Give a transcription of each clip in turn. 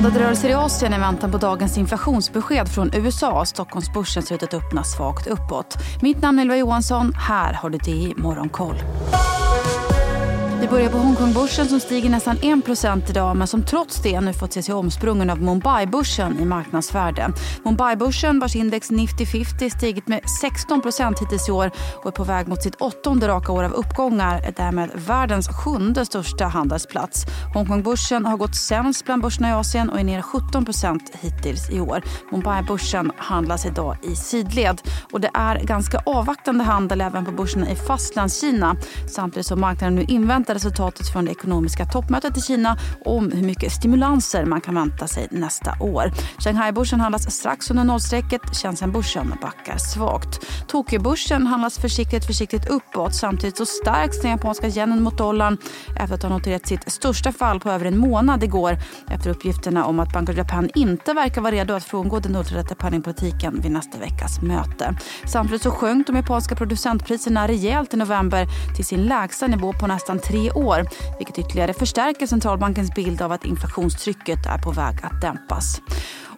Blandade rörelser i Asien i väntan på dagens inflationsbesked från USA. Stockholmsbörsen ser ut att öppna svagt uppåt. Mitt namn är Ylva Johansson. Här har du DI Morgonkoll. Vi börjar på Hongkongbörsen som stiger nästan 1% idag men som trots det nu fått se sig omsprungen av Mumbai-börsen i marknadsvärde. Mumbai-börsen vars index Nifty 50 stigit med 16 hittills i år och är på väg mot sitt åttonde raka år av uppgångar är därmed världens sjunde största handelsplats. Hongkongbörsen har gått sämst bland börserna i Asien och är ner 17% hittills i år. Mumbai-börsen handlas idag i sidled och det är ganska avvaktande handel även på börserna i Fastlandskina samtidigt som marknaden nu inväntar invänta resultatet från det ekonomiska toppmötet i Kina om hur mycket stimulanser man kan vänta sig nästa år. Shanghai-börsen handlas strax under nollstrecket. Shenzhen-börsen backar svagt. Tokyo-börsen handlas försiktigt försiktigt uppåt. Samtidigt så stärks den japanska yenen mot dollarn efter att ha noterat sitt största fall på över en månad igår efter uppgifterna om att Bank of Japan inte verkar vara redo att frångå den ultralätta penningpolitiken vid nästa veckas möte. Samtidigt så sjönk de japanska producentpriserna rejält i november till sin lägsta nivå på nästan tre tre år vilket ytterligare förstärker centralbankens bild av att inflationstrycket är på väg att dämpas.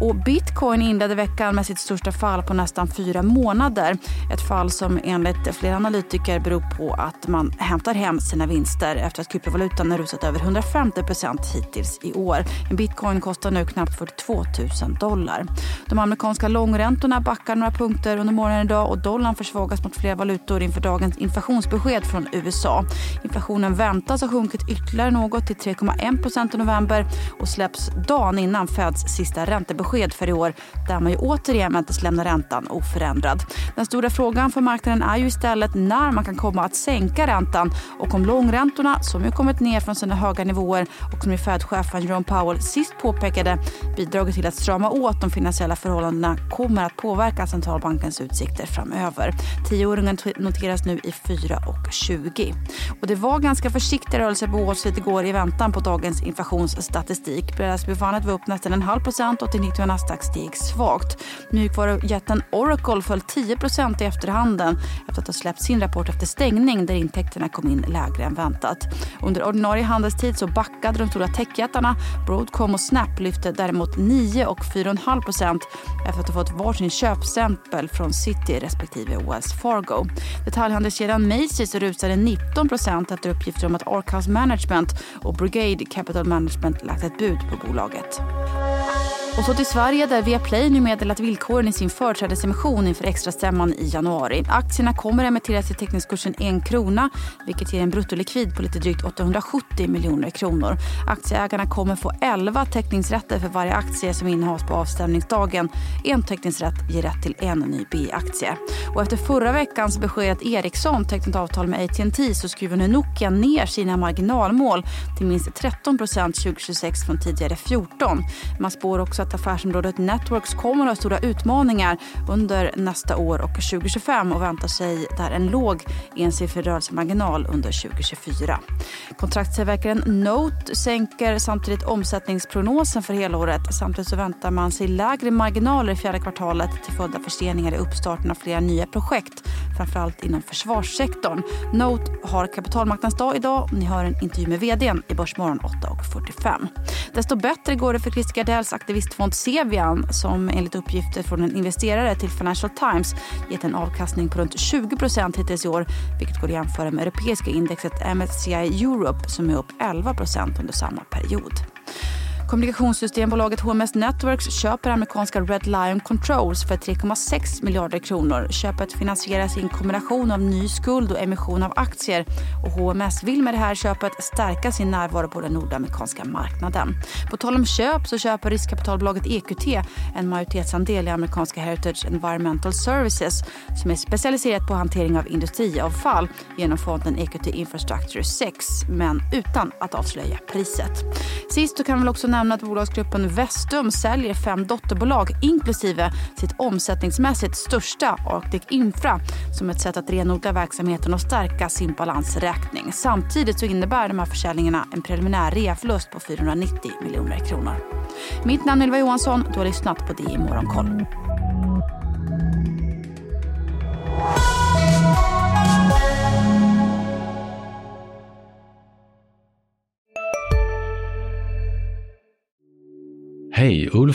Och bitcoin inledde veckan med sitt största fall på nästan fyra månader. Ett fall som enligt flera analytiker beror på att man hämtar hem sina vinster efter att kryptovalutan har rusat över 150% hittills i år. En bitcoin kostar nu knappt 42 000 dollar. De amerikanska långräntorna backar några punkter under morgonen idag och dollarn försvagas mot flera valutor inför dagens inflationsbesked från USA. Inflationen väntas ha sjunkit ytterligare något till 3,1% i november och släpps dagen innan Feds sista räntebesked besked för i år där man ju återigen väntas lämna räntan oförändrad. Den stora frågan för marknaden är ju istället när man kan komma att sänka räntan och om långräntorna, som ju kommit ner från sina höga nivåer och som ju Fed-chefen Jerome Powell sist påpekade bidragit till att strama åt de finansiella förhållandena kommer att påverka centralbankens utsikter framöver. Tioåringen noteras nu i 4,20. Och det var ganska försiktiga rörelser på Wall Street igår i väntan på dagens inflationsstatistik. Brädasbyfanet var upp nästan en halv procent och till och Nasdaq steg svagt. Mjukvarujätten Oracle föll 10% i efterhanden efter att ha släppt sin rapport efter stängning där intäkterna kom in lägre än väntat. Under ordinarie handelstid så backade de stora techjättarna. Broadcom och Snap lyfte däremot 9 och 4,5% efter att ha fått varsin köpstämpel från City respektive Wells Fargo. Detaljhandelskedjan Macy's rusade 19% efter uppgifter om att Arkhouse Management och Brigade Capital Management lagt ett bud på bolaget. Och så till Sverige där Viaplay nu meddelat villkoren i sin företrädesemission inför extrastämman i januari. Aktierna kommer emitteras till teckningskursen 1 krona vilket ger en bruttolikvid på lite drygt 870 miljoner kronor. Aktieägarna kommer få 11 teckningsrätter för varje aktie som innehas på avstämningsdagen. En teckningsrätt ger rätt till en ny B-aktie. Och efter förra veckans besked att Ericsson tecknat avtal med AT&T så skruvar nu Nokia ner sina marginalmål till minst 13% 2026 från tidigare 14. Man spår också att affärsområdet Networks kommer att ha stora utmaningar under nästa år och 2025 och väntar sig där en låg ensiffrig rörelsemarginal under 2024. Kontraktstillverkaren Note sänker samtidigt omsättningsprognosen för helåret. Samtidigt så väntar man sig lägre marginaler i fjärde kvartalet till följd av förseningar i uppstarten av flera nya projekt, framförallt inom försvarssektorn. Note har kapitalmarknadsdag idag. Ni hör en intervju med vd i Börsmorgon 8.45. Desto bättre går det för Christer Gardells aktivist fond Sevian som enligt uppgifter från en investerare till Financial Times gett en avkastning på runt 20 hittills i år vilket går att jämföra med europeiska indexet MSCI Europe som är upp 11% under samma period. Kommunikationssystembolaget HMS Networks köper amerikanska Red Lion Controls för 3,6 miljarder kronor. Köpet finansieras i en kombination av ny skuld och emission av aktier. Och HMS vill med det här köpet stärka sin närvaro på den nordamerikanska marknaden. På tal om köp så köper riskkapitalbolaget EQT en majoritetsandel i amerikanska Heritage Environmental Services som är specialiserat på hantering av industriavfall genom fonden EQT Infrastructure 6 men utan att avslöja priset. Sist kan vi också nämna att bolagsgruppen Vestum säljer fem dotterbolag inklusive sitt omsättningsmässigt största Arctic Infra som ett sätt att renodla verksamheten och stärka sin balansräkning. Samtidigt så innebär de här försäljningarna en preliminär reaförlust på 490 miljoner kronor. Mitt namn är Ylva Johansson. Du har lyssnat på DI Morgonkoll.